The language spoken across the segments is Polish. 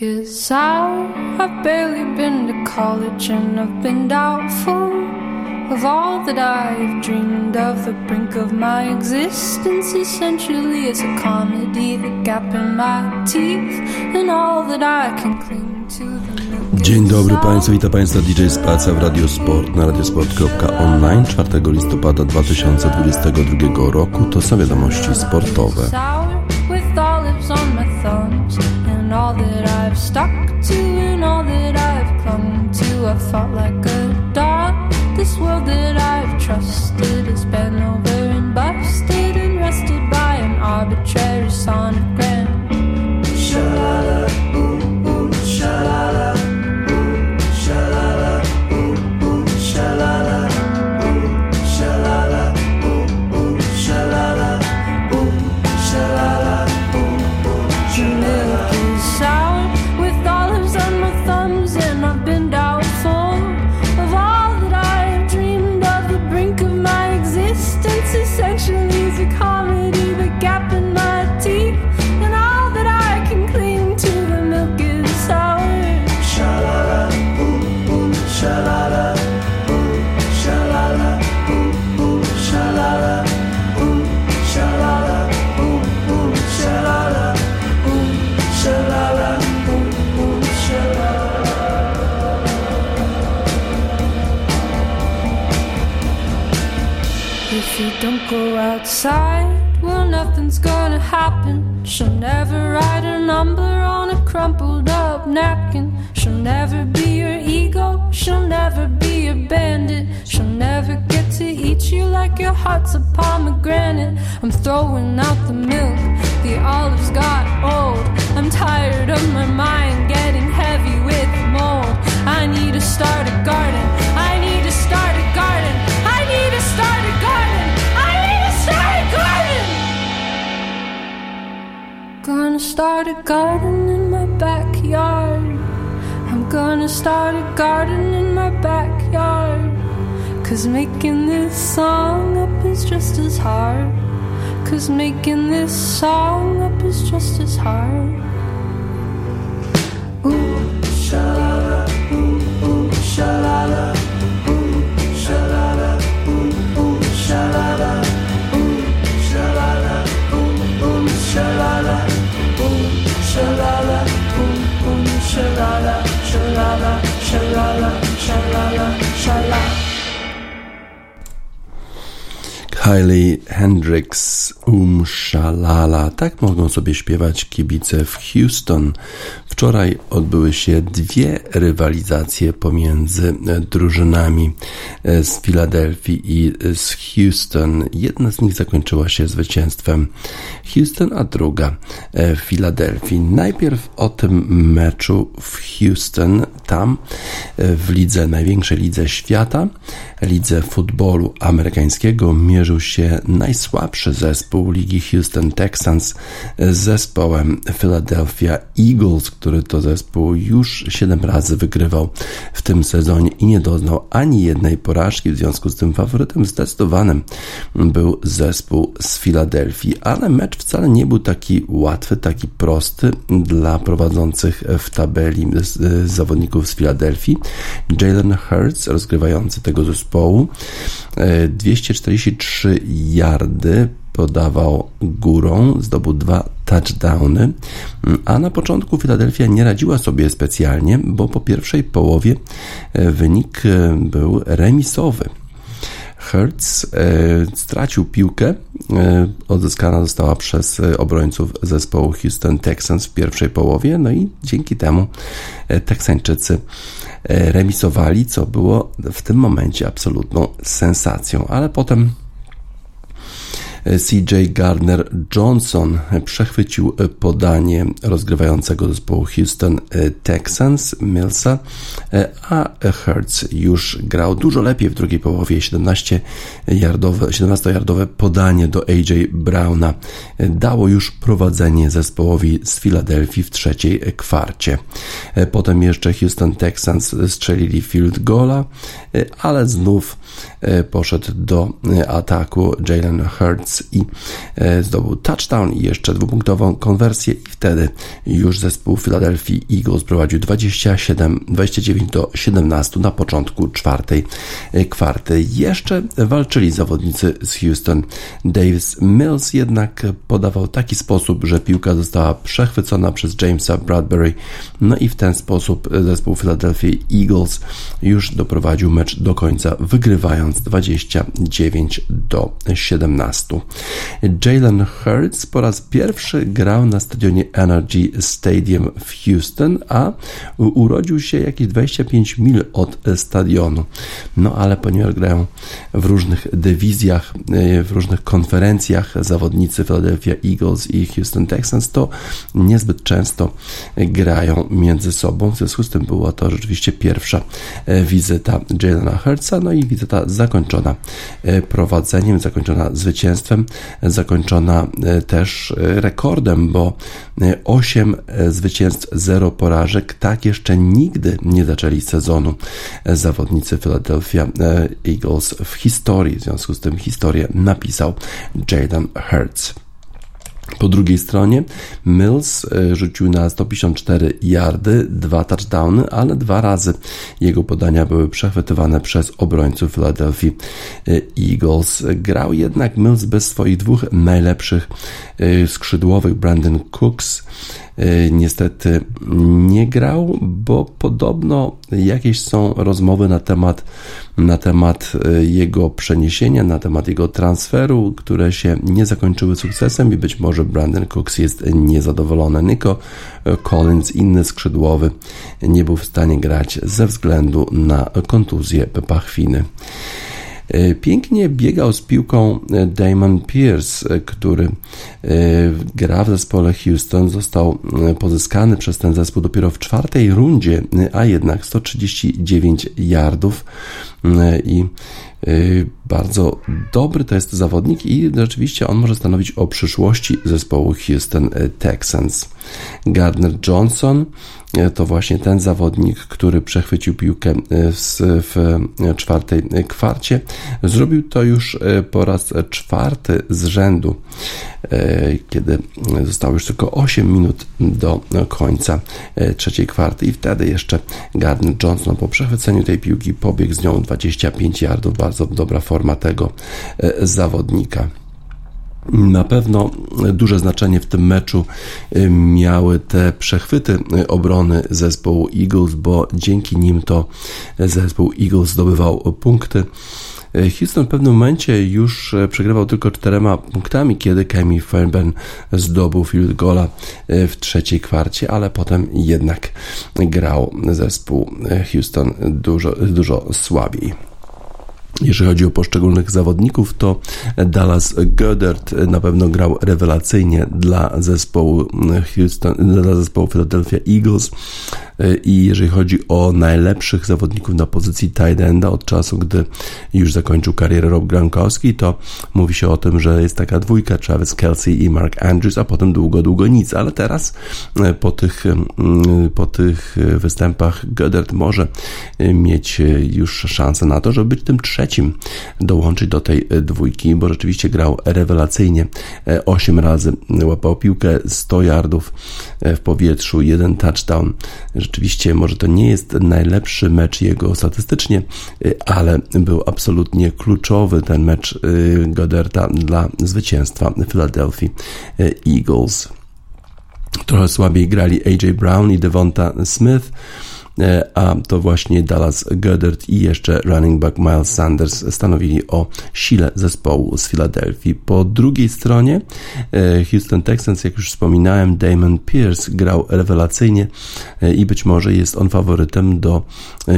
I've barely been to college and I've been doubtful of all that I've dreamed of. The brink of my existence essentially is a comedy. The gap in my teeth and all that I can cling to. Dzień dobry Państwu, witam Państwa DJ Spacja w Radio Sport na radiosport.online 4 listopada 2022 roku. To są wiadomości sportowe. thought like heart's a pomegranate. I'm throwing out the milk, the olives got old. I'm tired of my mind getting heavy with mold. I need to start a garden, I need to start a garden, I need to start a garden. I need to start a garden. Gonna start a garden in my backyard. I'm gonna start a garden in my backyard. Cause making this song up is just as hard. Cause making this song up is just as hard. Ooh, shalala, ooh, ooh, shalala. Ooh, shalala, ooh, ooh, shalala, shalala, shalala, shalala, shalala. Kylie Hendrix, Um Shalala. Tak mogą sobie śpiewać kibice w Houston. Wczoraj odbyły się dwie rywalizacje pomiędzy drużynami z Filadelfii i z Houston. Jedna z nich zakończyła się zwycięstwem Houston, a druga w Filadelfii. Najpierw o tym meczu w Houston, tam w lidze, największej lidze świata, lidze futbolu amerykańskiego, mierzył się najsłabszy zespół ligi Houston Texans z zespołem Philadelphia Eagles, który to zespół już 7 razy wygrywał w tym sezonie i nie doznał ani jednej porażki. W związku z tym faworytem zdecydowanym był zespół z Filadelfii, ale mecz wcale nie był taki łatwy, taki prosty dla prowadzących w tabeli zawodników z Filadelfii. Jalen Hurts, rozgrywający tego zespołu, 243 yardy podawał górą, zdobył dwa touchdowny, a na początku Filadelfia nie radziła sobie specjalnie, bo po pierwszej połowie wynik był remisowy. Hertz e, stracił piłkę. E, odzyskana została przez obrońców zespołu Houston Texans w pierwszej połowie, no i dzięki temu Teksańczycy remisowali, co było w tym momencie absolutną sensacją, ale potem CJ Gardner Johnson przechwycił podanie rozgrywającego zespołu Houston Texans Millsa, a Hertz już grał dużo lepiej w drugiej połowie. 17-yardowe 17 podanie do AJ Browna dało już prowadzenie zespołowi z Filadelfii w trzeciej kwarcie. Potem jeszcze Houston Texans strzelili field goala, ale znów poszedł do ataku Jalen Hurts i zdobył touchdown i jeszcze dwupunktową konwersję i wtedy już zespół Philadelphia Eagles prowadził 27, 29 do 17 na początku czwartej kwarty. Jeszcze walczyli zawodnicy z Houston. Davis Mills jednak podawał taki sposób, że piłka została przechwycona przez Jamesa Bradbury, no i w ten sposób zespół Philadelphia Eagles już doprowadził mecz do końca, wygrywając 29 do 17. Jalen Hurts po raz pierwszy grał na stadionie Energy Stadium w Houston, a urodził się jakieś 25 mil od stadionu. No ale ponieważ grają w różnych dywizjach, e, w różnych konferencjach zawodnicy Philadelphia Eagles i Houston Texans, to niezbyt często grają między sobą. W związku z tym była to rzeczywiście pierwsza e, wizyta Jalena Hurtsa, no i wizyta zakończona e, prowadzeniem, zakończona zwycięstwem, zakończona też rekordem, bo 8 zwycięstw, 0 porażek. Tak jeszcze nigdy nie zaczęli sezonu zawodnicy Philadelphia Eagles w historii. W związku z tym historię napisał Jaden Hurts. Po drugiej stronie Mills e, rzucił na 154 yardy, dwa touchdowny, ale dwa razy jego podania były przechwytywane przez obrońców Philadelphia e, Eagles. Grał jednak Mills bez swoich dwóch najlepszych e, skrzydłowych, Brandon Cooks niestety nie grał, bo podobno jakieś są rozmowy na temat, na temat y, jego przeniesienia, na temat jego transferu, które się nie zakończyły sukcesem i być może Brandon Cooks jest niezadowolony. Nico Collins, inny skrzydłowy, nie był w stanie grać ze względu na kontuzję pachwiny. E, pięknie biegał z piłką e, Damon Pierce, e, który gra w zespole Houston. Został pozyskany przez ten zespół dopiero w czwartej rundzie, a jednak 139 yardów i bardzo dobry to jest zawodnik i rzeczywiście on może stanowić o przyszłości zespołu Houston Texans. Gardner Johnson E, to właśnie ten zawodnik, który przechwycił piłkę e, w, w czwartej kwarcie. Zrobił to już e, po raz czwarty z rzędu, kiedy zostało już tylko 8 minut do końca trzeciej kwarty i wtedy jeszcze Gardner Johnson po przechwyceniu tej piłki pobiegł z nią 25 yardów. Bardzo dobra forma tego zawodnika. Na pewno duże znaczenie w tym meczu y, miały te przechwyty y, obrony zespołu Eagles, bo dzięki nim to zespół Eagles zdobywał punkty. Y, Houston w pewnym momencie już przegrywał tylko czterema punktami, kiedy Kemi Fairbairn zdobył field gola w trzeciej kwarcie, ale potem jednak grał zespół Houston dużo, dużo słabiej. Jeżeli chodzi o poszczególnych zawodników, to Dallas Goddard na pewno grał rewelacyjnie dla zespołu Houston, dla zespołu Philadelphia Eagles. I jeżeli chodzi o najlepszych zawodników na pozycji tight enda od czasu, gdy już zakończył karierę Rob Gronkowski, to mówi się o tym, że jest taka dwójka Travis Kelsey i Mark Andrews, a potem długo, długo nic. Ale teraz e, po tych, mm, po tych występach Goddard może e, mieć e, już szansę na to, żeby być tym trzecim, dołączyć do tej dwójki, bo rzeczywiście grał rewelacyjnie. Osiem razy łapał piłkę, 100 yardów w powietrzu, jeden touchdown Rzeczywiście może to nie jest najlepszy mecz jego statystycznie, y, ale był absolutnie kluczowy ten mecz y, Goderta dla zwycięstwa Philadelphia y, Eagles. Trochę słabiej grali AJ Brown i Devonta Smith. E, a to właśnie Dallas Goddard i jeszcze running back Miles Sanders stanowili o sile zespołu z Filadelfii. Po drugiej stronie e, Houston Texans, jak już wspominałem, Damon Pierce grał rewelacyjnie e, i być może jest on faworytem do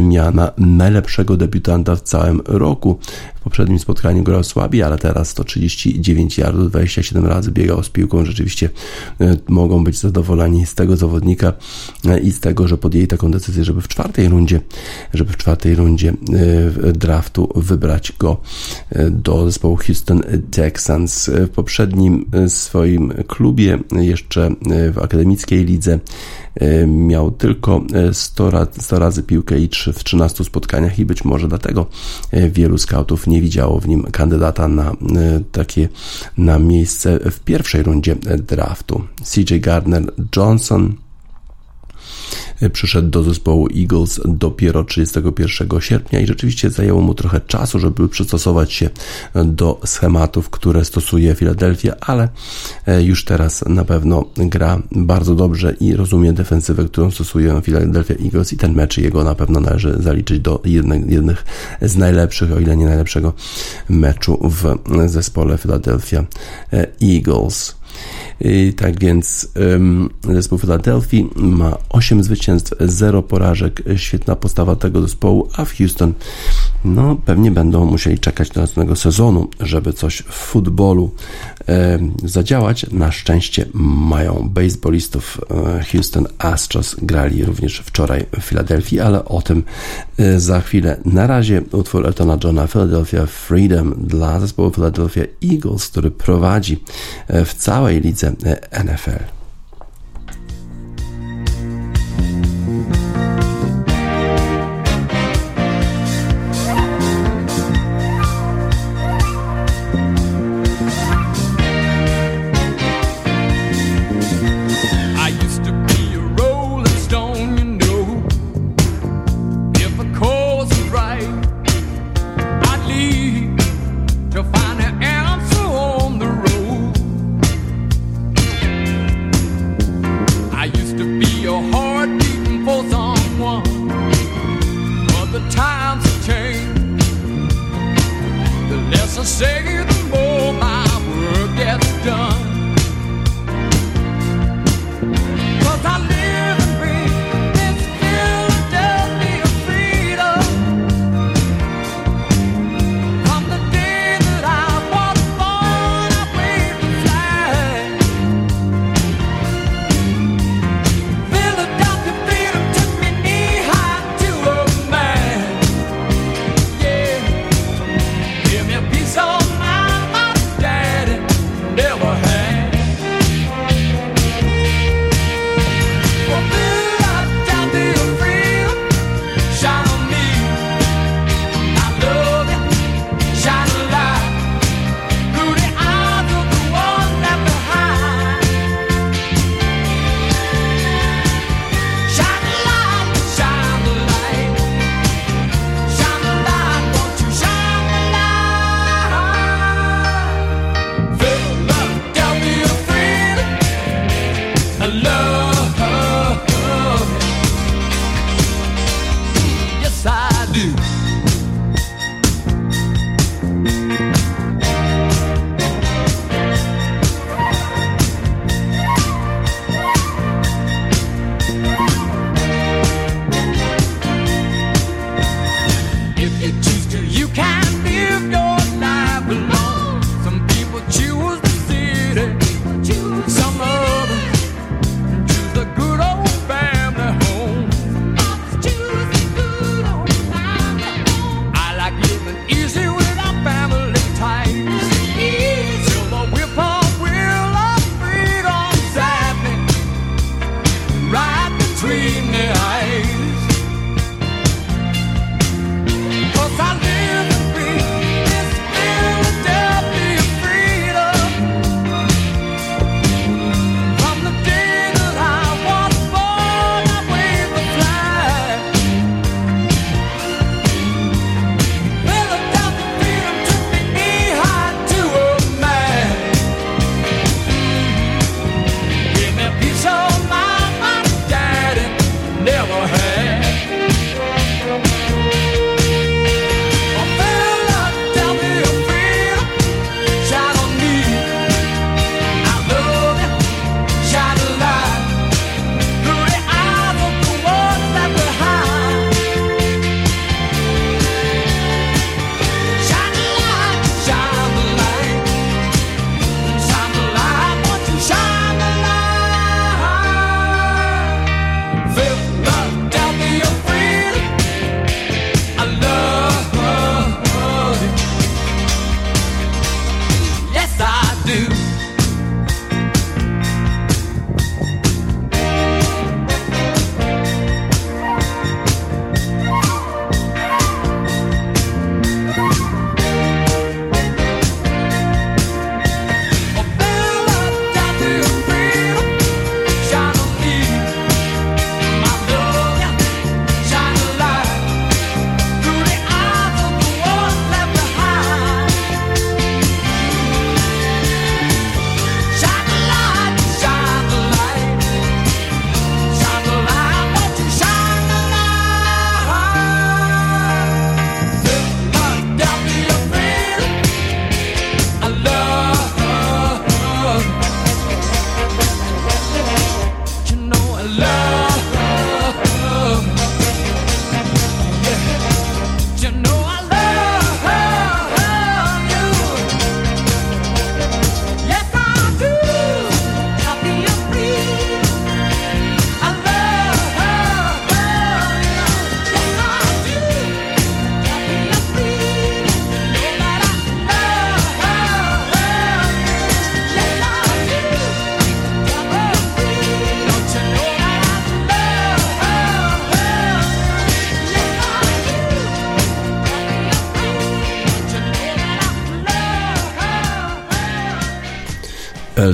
miana najlepszego debiutanta w całym roku. W poprzednim spotkaniu grał słabiej, ale teraz 139 yardów, 27 razy biegał z piłką. Rzeczywiście mogą być zadowoleni z tego zawodnika i z tego, że podjęli taką decyzję, żeby w czwartej rundzie, żeby w czwartej rundzie draftu wybrać go do zespołu Houston Texans. W poprzednim swoim klubie, jeszcze w akademickiej lidze, miał tylko 100 razy, 100 razy piłkę i 3 w 13 spotkaniach i być może dlatego wielu scoutów nie widziało w nim kandydata na takie na miejsce w pierwszej rundzie draftu. CJ Gardner Johnson przyszedł do zespołu Eagles dopiero 31 sierpnia i rzeczywiście zajęło mu trochę czasu, żeby przystosować się do schematów, które stosuje Philadelphia, ale e, już teraz na pewno gra bardzo dobrze i rozumie defensywę, którą stosuje Philadelphia Eagles i ten mecz jego na pewno należy zaliczyć do jednych, jednych z najlepszych, o ile nie najlepszego meczu w zespole Philadelphia e, Tak więc zespół Philadelphia ma 8 zwycięstw, 0 porażek. Świetna postawa tego zespołu, a w Houston no, pewnie będą musieli czekać do następnego sezonu, żeby coś w futbolu e, zadziałać. Na szczęście mają baseballistów. E, Houston Astros grali również wczoraj w Filadelfii, ale o tym e, za chwilę. Na razie utwór Eltona Johna Philadelphia Freedom dla zespołu Philadelphia Eagles, który prowadzi e, w całej lidze NFL.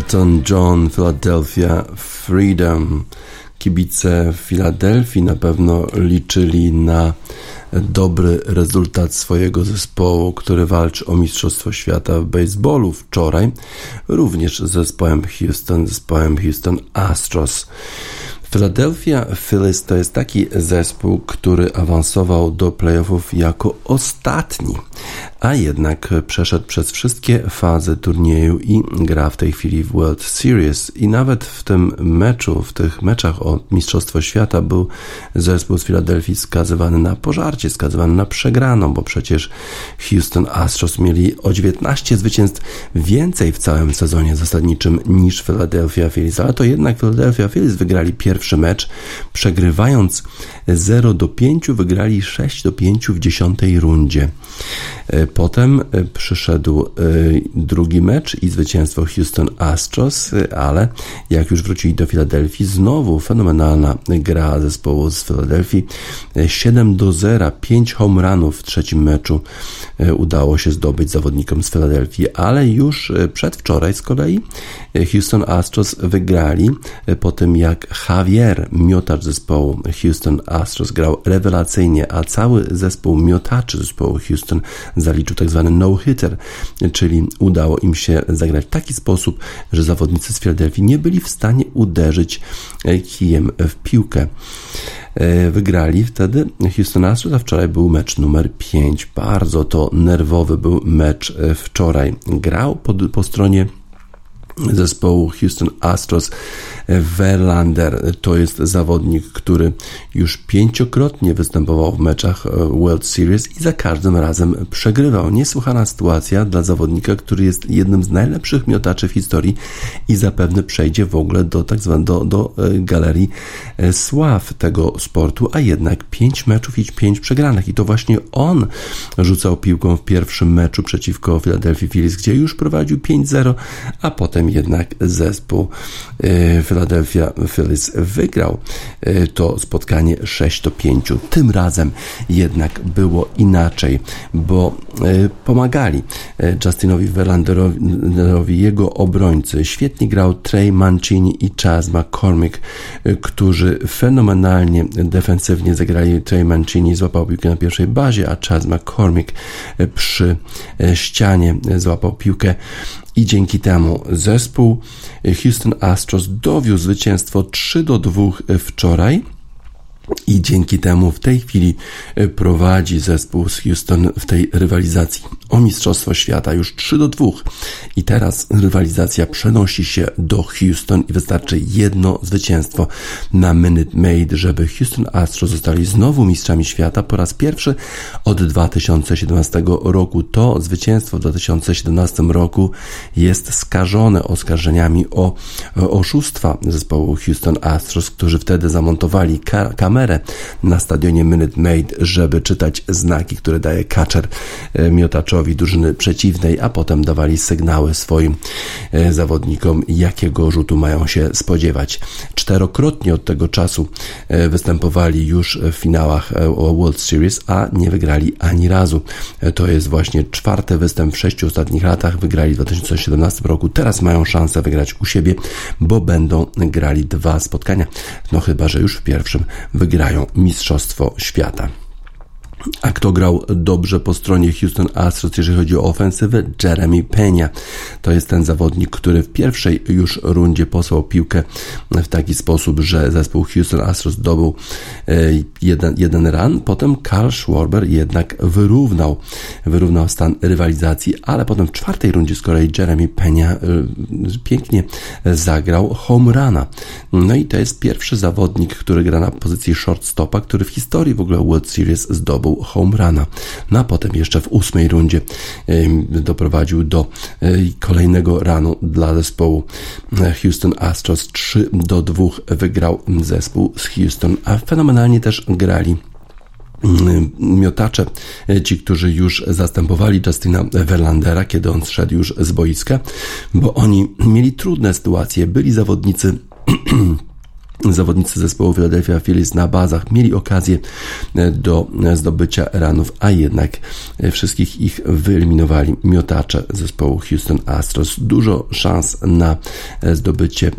Elton John, Philadelphia Freedom. Kibice Filadelfii na pewno liczyli na dobry rezultat swojego zespołu, który walczy o Mistrzostwo Świata w baseballu wczoraj, również z zespołem Houston, zespołem Houston Astros. Philadelphia Phillies to jest taki zespół, który awansował do playoffów jako ostatni, a jednak przeszedł przez wszystkie fazy turnieju i gra w tej chwili w World Series. I nawet w tym meczu, w tych meczach o Mistrzostwo Świata był zespół z Filadelfii skazywany na pożarcie, skazywany na przegraną, bo przecież Houston Astros mieli o 19 zwycięstw więcej w całym sezonie zasadniczym niż Philadelphia Phillies, ale to jednak Philadelphia Phillies wygrali pierwszy mecz, przegrywając 0 do 5, wygrali 6 do 5 w dziesiątej rundzie. E, potem e, przyszedł e, drugi mecz i zwycięstwo Houston Astros, ale jak już wrócili do Filadelfii, znowu fenomenalna gra zespołu z Filadelfii. 7 do 0, 5 home runów w trzecim meczu udało się zdobyć zawodnikom z Filadelfii, ale już przedwczoraj z kolei Houston Astros wygrali po tym jak Javier, miotacz zespołu Houston Astros grał rewelacyjnie, a cały zespół miotaczy zespołu Houston zaliczył tak zwany no-hitter, czyli udało im się zagrać w taki sposób, że zawodnicy z Philadelphia nie byli w stanie uderzyć kijem w piłkę e, wygrali wtedy Houston Astros, a wczoraj był mecz numer 5. Bardzo to nerwowy był mecz e, wczoraj. Grał po, po stronie zespołu Houston Astros Verlander to jest zawodnik, który już pięciokrotnie występował w meczach e, World Series i za każdym razem przegrywał. Niesłychana sytuacja dla zawodnika, który jest jednym z najlepszych miotaczy w historii i zapewne przejdzie w ogóle do tak zwanej do, do e, galerii e, sław tego sportu, a jednak pięć meczów i pięć przegranych i to właśnie on rzucał piłką w pierwszym meczu przeciwko Philadelphia Phillies, gdzie już prowadził 5-0, a potem jednak zespół Philadelphia Phillies wygrał e, to spotkanie 6 do 5. Tym razem jednak było inaczej, bo e, pomagali Justinowi Verlanderowi jego obrońcy. Świetnie grał Trey Mancini i Chaz McCormick, którzy fenomenalnie defensywnie zagrali. Trey Mancini złapał piłkę na pierwszej bazie, a Chaz McCormick przy ścianie złapał piłkę i dzięki temu zespół Houston Astros dowiózł zwycięstwo 3 do 2 wczoraj i dzięki temu w tej chwili e, prowadzi zespół z Houston w tej rywalizacji o Mistrzostwo Świata już 3 do 2. I teraz rywalizacja przenosi się do Houston i wystarczy jedno zwycięstwo na Minute Maid, żeby Houston Astros zostali znowu mistrzami świata po raz pierwszy od 2017 roku. To zwycięstwo w 2017 roku jest skażone oskarżeniami o oszustwa zespołu Houston Astros, którzy wtedy zamontowali kamerę kamerę na stadionie Minute Maid, żeby czytać znaki, które daje catcher e, miotaczowi drużyny przeciwnej, a potem dawali sygnały swoim e, zawodnikom, jakiego rzutu mają się spodziewać. Czterokrotnie od tego czasu e, występowali już w finałach World Series, a nie wygrali ani razu. To jest właśnie czwarty występ w sześciu ostatnich latach. Wygrali w 2017 roku. Teraz mają szansę wygrać u siebie, bo będą grali dwa spotkania. No chyba, że już w pierwszym wygrają wygrają Mistrzostwo Świata. A kto grał dobrze po stronie Houston Astros, jeżeli chodzi o ofensywę? Jeremy Pena. To jest ten zawodnik, który w pierwszej już rundzie posłał piłkę w taki sposób, że zespół Houston Astros zdobył e, jeden, jeden run. Potem Karl Schwarber jednak wyrównał, wyrównał stan rywalizacji, ale potem w czwartej rundzie z kolei Jeremy Pena e, pięknie zagrał home runa. No i to jest pierwszy zawodnik, który gra na pozycji shortstopa, który w historii w ogóle World Series zdobył home runa. No a potem jeszcze w ósmej rundzie doprowadził do kolejnego ranu dla zespołu e, Houston Astros 3 do 2 wygrał zespół z Houston, a fenomenalnie też grali miotacze, e, ci, którzy już zastępowali Justina Verlandera, kiedy on zszedł już z boiska, bo oni mieli trudne sytuacje, byli zawodnicy zawodnicy zespołu Philadelphia Phillies na bazach mieli okazję e, do zdobycia ranów, a jednak e, wszystkich ich wyeliminowali miotacze zespołu Houston Astros. Dużo szans na e, zdobycie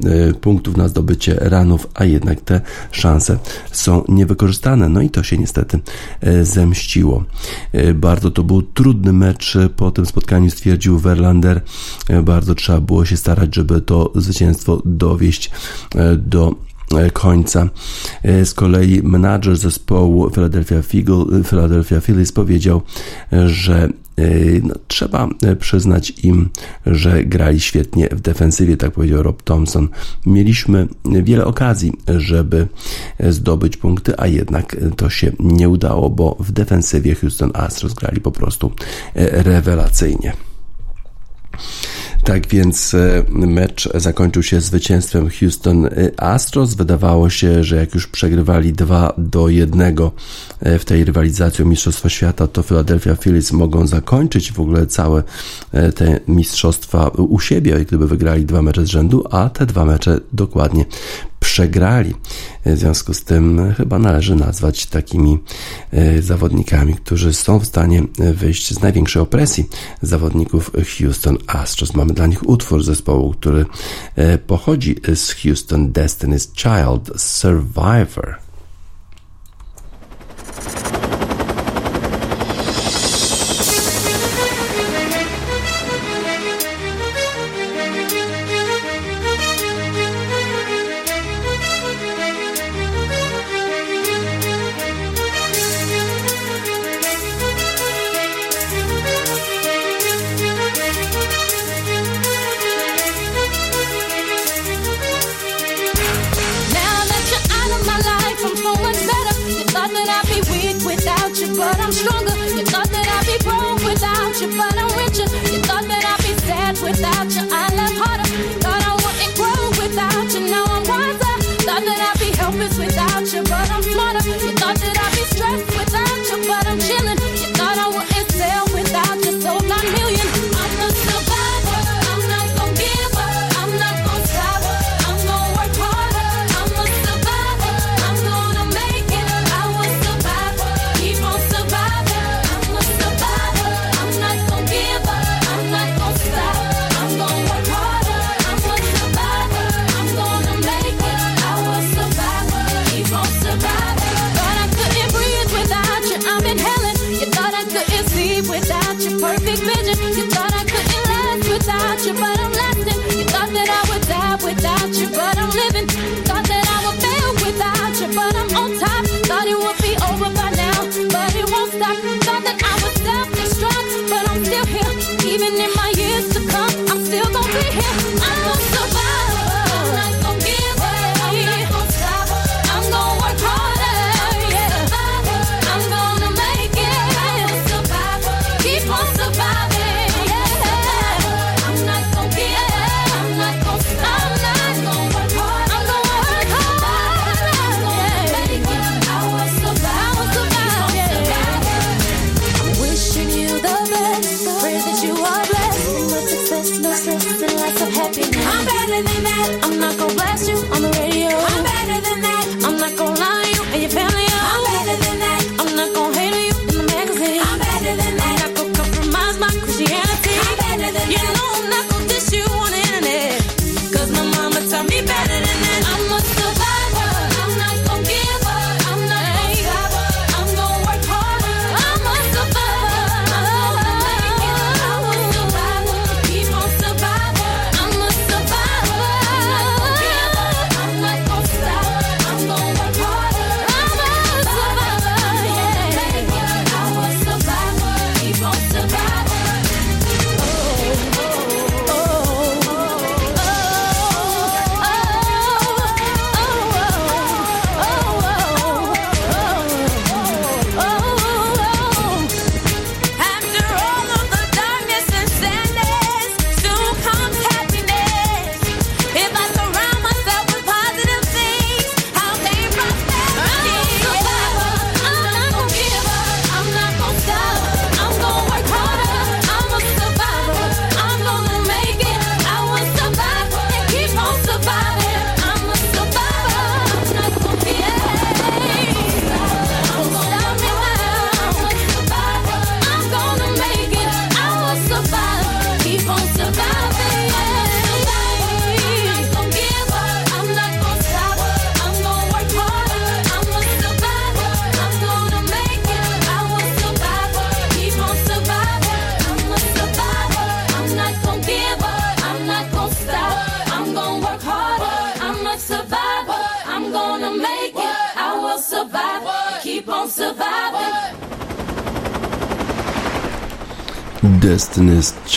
punktów, na zdobycie ranów, a jednak te szanse są niewykorzystane. No i to się niestety zemściło. Bardzo to był trudny mecz. Po tym spotkaniu stwierdził Verlander, bardzo trzeba było się starać, żeby to zwycięstwo dowieść do E, końca. E, z kolei menadżer zespołu Philadelphia, Figel, Philadelphia Phillies powiedział, że e, no, trzeba przyznać im, że grali świetnie w defensywie, tak powiedział Rob Thompson. Mieliśmy wiele okazji, żeby zdobyć punkty, a jednak to się nie udało, bo w defensywie Houston Astros grali po prostu rewelacyjnie. Tak więc e, mecz zakończył się zwycięstwem Houston e, Astros. Wydawało się, że jak już przegrywali 2 do 1 e, w tej rywalizacji o Mistrzostwo Świata, to Philadelphia Phillies mogą zakończyć w ogóle całe te mistrzostwa u siebie, gdyby wygrali dwa mecze z rzędu, a te dwa mecze dokładnie przegrali. W związku z tym chyba należy nazwać takimi e, zawodnikami, którzy są w stanie wyjść z największej opresji zawodników Houston Astros. Mamy dla nich utwór zespołu, który e, pochodzi z Houston Destiny's Child Survivor.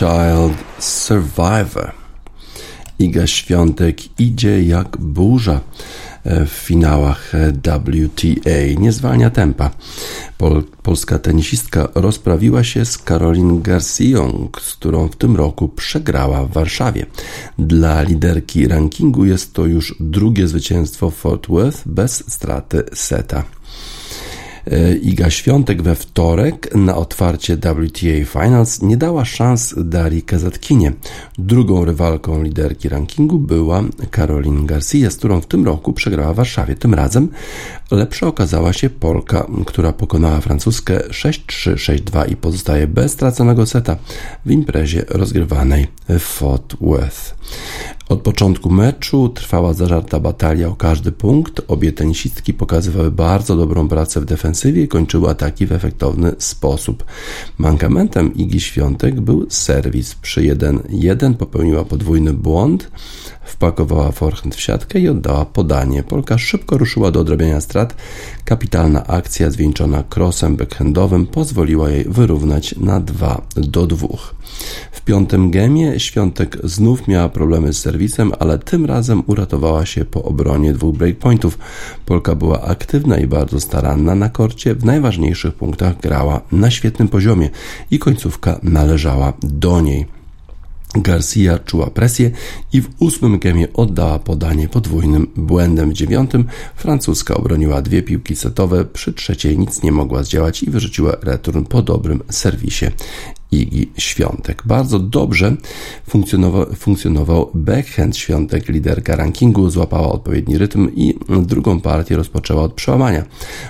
Child Survivor. Iga Świątek idzie jak burza w finałach WTA. Nie zwalnia tempa. Pol, polska tenisistka rozprawiła się z Karolin Garcją, z którą w tym roku przegrała w Warszawie. Dla liderki rankingu jest to już drugie zwycięstwo Fort Worth bez straty seta. E, Iga Świątek we wtorek na otwarcie WTA Finals nie dała szans Darii Kazatkinie. Drugą rywalką liderki rankingu była Caroline Garcia, z którą w tym roku przegrała w Warszawie. Tym razem lepsza okazała się Polka, która pokonała francuskę 6-3, 6-2 i pozostaje bez straconego seta w imprezie rozgrywanej w Fort Worth. Od początku meczu trwała zażarta batalia o każdy punkt. Obie tenisistki pokazywały bardzo dobrą pracę w defensywie i kończyły ataki w efektowny sposób. Mankamentem Igi Świątek był serwis. Przy 1-1 popełniła podwójny błąd wpakowała forehand w siatkę i oddała podanie. Polka szybko ruszyła do odrabiania strat. Kapitalna akcja zwieńczona crossem backhandowym pozwoliła jej wyrównać na 2 do 2. W piątym gemie Świątek znów miała problemy z serwisem, ale tym razem uratowała się po obronie dwóch breakpointów. Polka była aktywna i bardzo staranna na korcie, w najważniejszych punktach grała na świetnym poziomie i końcówka należała do niej. Garcia czuła presję i w ósmym gemie oddała podanie podwójnym błędem. W dziewiątym francuska obroniła dwie piłki setowe, przy trzeciej nic nie mogła zdziałać i wyrzuciła return po dobrym serwisie Igi Świątek. Bardzo dobrze funkcjonował, funkcjonował backhand Świątek, liderka rankingu, złapała odpowiedni rytm i drugą partię rozpoczęła od przełamania.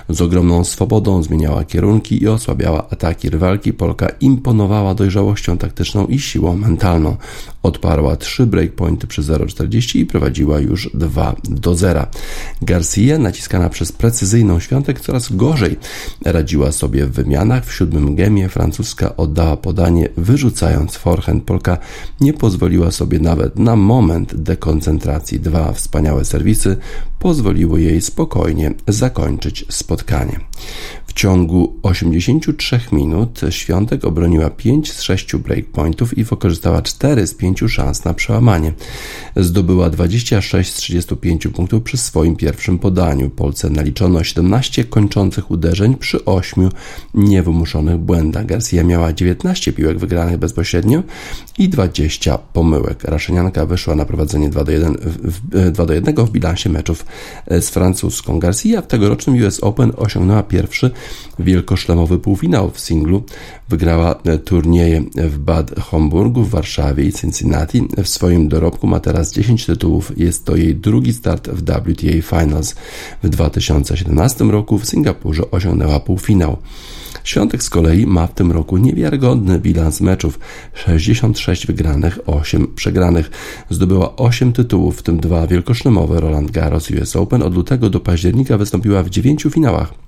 Z ogromną swobodą zmieniała kierunki i osłabiała ataki rywalki. Polka imponowała dojrzałością taktyczną i siłą mentalną. Odparła trzy breakpointy przy 0,40 i prowadziła już 2 do 0. Garcia, naciskana przez precyzyjną Świątek, coraz gorzej radziła sobie w wymianach. W siódmym gemie francuska oddała podanie, wyrzucając forehand. Polka nie pozwoliła sobie nawet na moment dekoncentracji. Dwa wspaniałe serwisy pozwoliły jej spokojnie zakończyć spotkanie. W ciągu 83 minut Świątek obroniła 5 z 6 breakpointów i wykorzystała 4 z 5 szans na przełamanie. Zdobyła 26 z 35 punktów przy swoim pierwszym podaniu. Polce naliczono 17 kończących uderzeń przy 8 niewymuszonych błędach. Garcia miała 19 piłek wygranych bezpośrednio i 20 pomyłek. Raszynianka wyszła na prowadzenie 2 do 1 w, 2 do 1 w bilansie meczów z francuską. Garcia w tegorocznym US Open osiągnęła pierwszy wielkoszlemowy półfinał w singlu. Wygrała e, turnieje w Bad Homburgu, w Warszawie i Cincinnati. W swoim dorobku ma teraz 10 tytułów. Jest to jej drugi start w WTA Finals. W 2017 roku w Singapurze osiągnęła półfinał. Świątek z kolei ma w tym roku niewiarygodny bilans meczów 66 wygranych, 8 przegranych. Zdobyła 8 tytułów, w tym dwa wielkoszlemowe Roland Garros US Open. Od lutego do października wystąpiła w 9 finałach.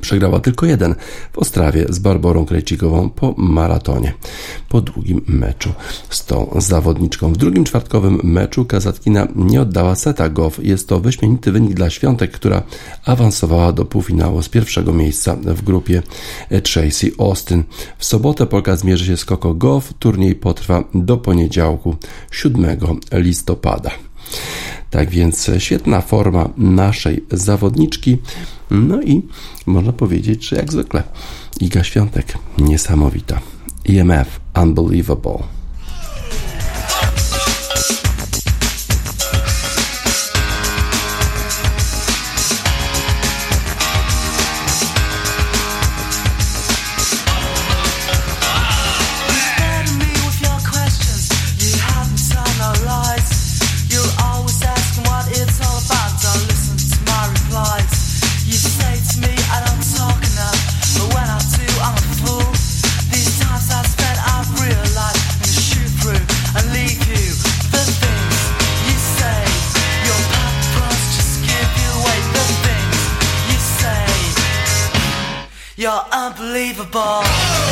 Przegrała tylko jeden w Ostrawie z Barborą Krejcikową po maratonie, po długim meczu z tą zawodniczką. W drugim czwartkowym meczu Kazatkina nie oddała seta Goff. Jest to wyśmienity wynik dla Świątek, która awansowała do półfinału z pierwszego miejsca w grupie Tracy Austin. W sobotę Polka zmierzy się z Coco Goff. Turniej potrwa do poniedziałku 7 listopada. Tak więc świetna forma naszej zawodniczki. No i można powiedzieć, że jak zwykle Iga Świątek niesamowita. EMF Unbelievable. You're unbelievable.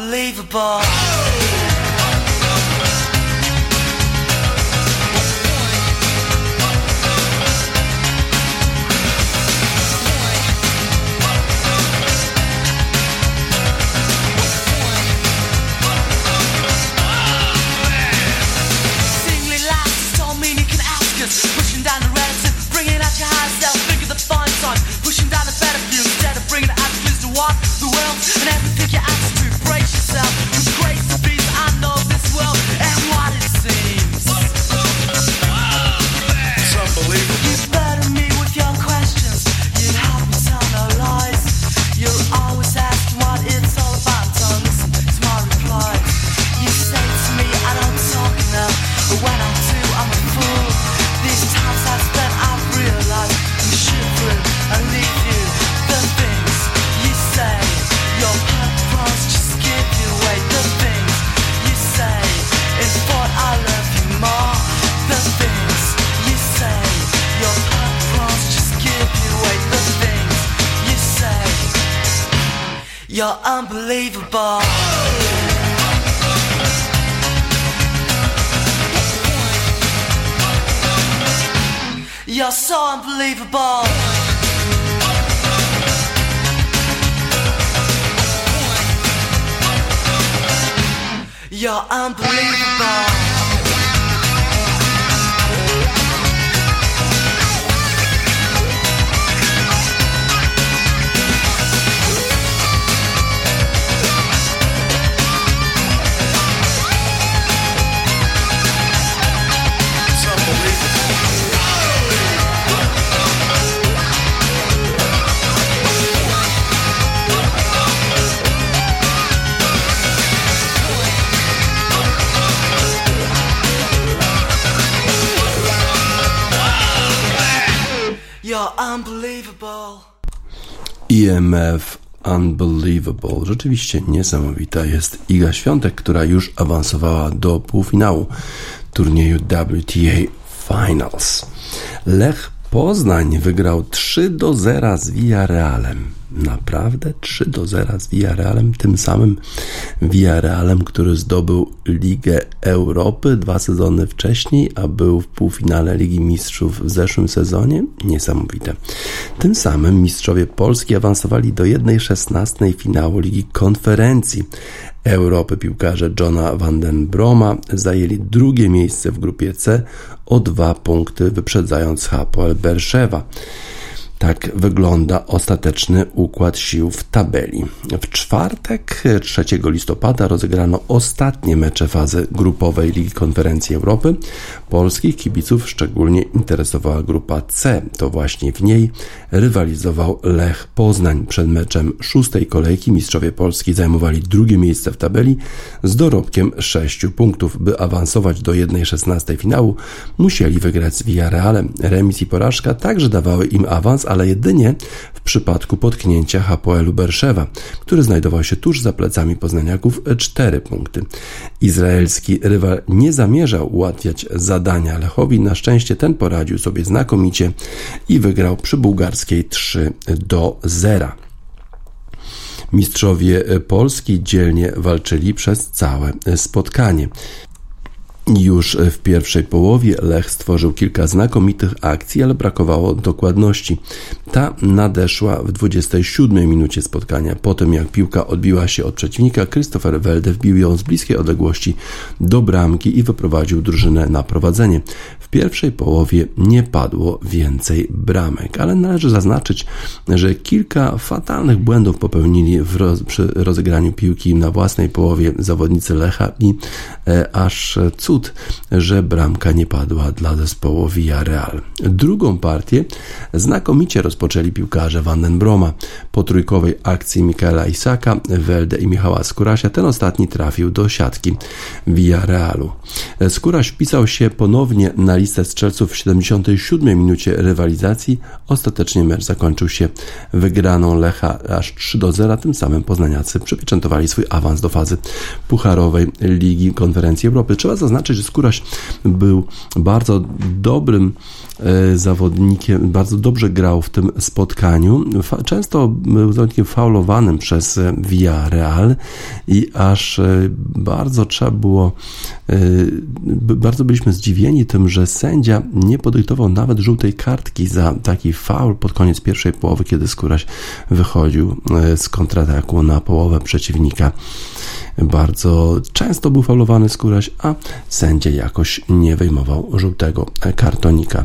unbelievable. You're unbelievable. You're so unbelievable. You're unbelievable. EMF Unbelievable. Rzeczywiście niesamowita jest Iga Świątek, która już awansowała do półfinału turnieju WTA Finals. Lech Poznań wygrał 3 do 0 z Villarrealem naprawdę 3 do 0 z Villarrealem, tym samym Villarrealem, który zdobył Ligę Europy dwa sezony wcześniej, a był w półfinale Ligi Mistrzów w zeszłym sezonie. Niesamowite. Tym samym mistrzowie Polski awansowali do 1-16 finału Ligi Konferencji. Europy piłkarze Johna van den Broma zajęli drugie miejsce w grupie C o dwa punkty, wyprzedzając Hapoel Berszewa. Tak wygląda ostateczny układ sił w tabeli. W czwartek 3 listopada rozegrano ostatnie mecze fazy grupowej Ligi Konferencji Europy. Polskich kibiców szczególnie interesowała grupa C. To właśnie w niej rywalizował Lech Poznań. Przed meczem szóstej kolejki mistrzowie Polski zajmowali drugie miejsce w tabeli z dorobkiem 6 punktów. By awansować do 1-16 finału, musieli wygrać z Villarrealem. Remis i porażka także dawały im awans, ale jedynie w przypadku potknięcia Hapoelu Berszewa, który znajdował się tuż za plecami poznaniaków 4 punkty. Izraelski rywal nie zamierzał ułatwiać zadania Lechowi, na szczęście ten poradził sobie znakomicie i wygrał przy bułgarskiej 3 do 0. Mistrzowie Polski dzielnie walczyli przez całe spotkanie. Już w pierwszej połowie Lech stworzył kilka znakomitych akcji, ale brakowało dokładności. Ta nadeszła w 27 minucie spotkania. Po tym jak piłka odbiła się od przeciwnika, Christopher Welde wbił ją z bliskiej odległości do bramki i wyprowadził drużynę na prowadzenie. Pierwszej połowie nie padło więcej bramek, ale należy zaznaczyć, że kilka fatalnych błędów popełnili roz, przy rozegraniu piłki na własnej połowie zawodnicy Lecha i e, aż cud że bramka nie padła dla zespołu Villarreal. Drugą partię znakomicie rozpoczęli piłkarze Vandenbroma. Po trójkowej akcji Michaela Isaka, Welde i Michała Skurasia ten ostatni trafił do siatki Villarrealu. Skóraś wpisał się ponownie na listę strzelców w 77 minucie rywalizacji. Ostatecznie mecz zakończył się wygraną Lecha aż 3 do 0. Tym samym poznaniacy przypieczętowali swój awans do fazy pucharowej Ligi Konferencji Europy. Trzeba zaznaczyć, że Skóraś był bardzo dobrym zawodnikiem, bardzo dobrze grał w tym spotkaniu. Często był zawodnikiem faulowanym przez Villarreal i aż bardzo trzeba było, bardzo byliśmy zdziwieni tym, że sędzia nie podyktował nawet żółtej kartki za taki faul pod koniec pierwszej połowy, kiedy Skóraś wychodził z kontrataku na połowę przeciwnika. Bardzo często był faulowany Skóraś, a sędzia jakoś nie wyjmował żółtego kartonika.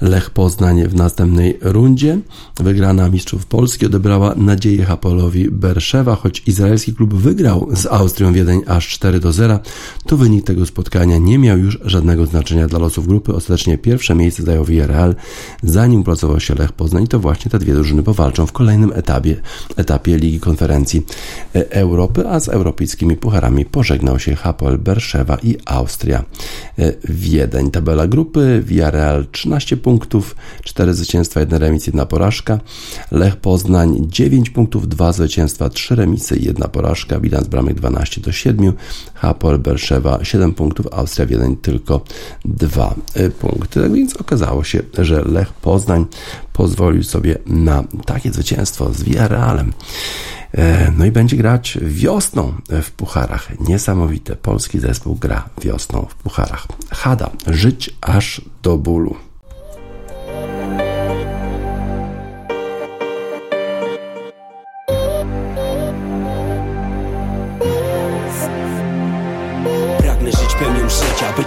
Lech Poznań w następnej rundzie. Wygrana mistrzów Polski odebrała nadzieję Hapolowi Berszewa, choć izraelski klub wygrał z Austrią Wiedeń aż 4 do 0, to wynik tego spotkania nie miał już żadnego znaczenia dla losów grupy. Ostatecznie pierwsze miejsce zajął Villarreal, zanim pracował się Lech Poznań to właśnie te dwie drużyny powalczą w kolejnym etapie, etapie Ligi Konferencji Europy, a z europejskimi pucharami pożegnał się Hapoel Berszewa i Austria Wiedeń. Tabela grupy Villarreal 13 punktów, 4 zwycięstwa, 1 remis, 1 porażka. Lech Poznań 9 punktów, 2 zwycięstwa, 3 remisy, 1 porażka. Bilans bramek 12 do 7. Hapol Berszewa 7 punktów, Austria 1 tylko 2 y, punkty. Tak więc okazało się, że Lech Poznań pozwolił sobie na takie zwycięstwo z Villarrealem. E, no i będzie grać wiosną w pucharach. Niesamowite. Polski zespół gra wiosną w pucharach. Hada, żyć aż do bólu.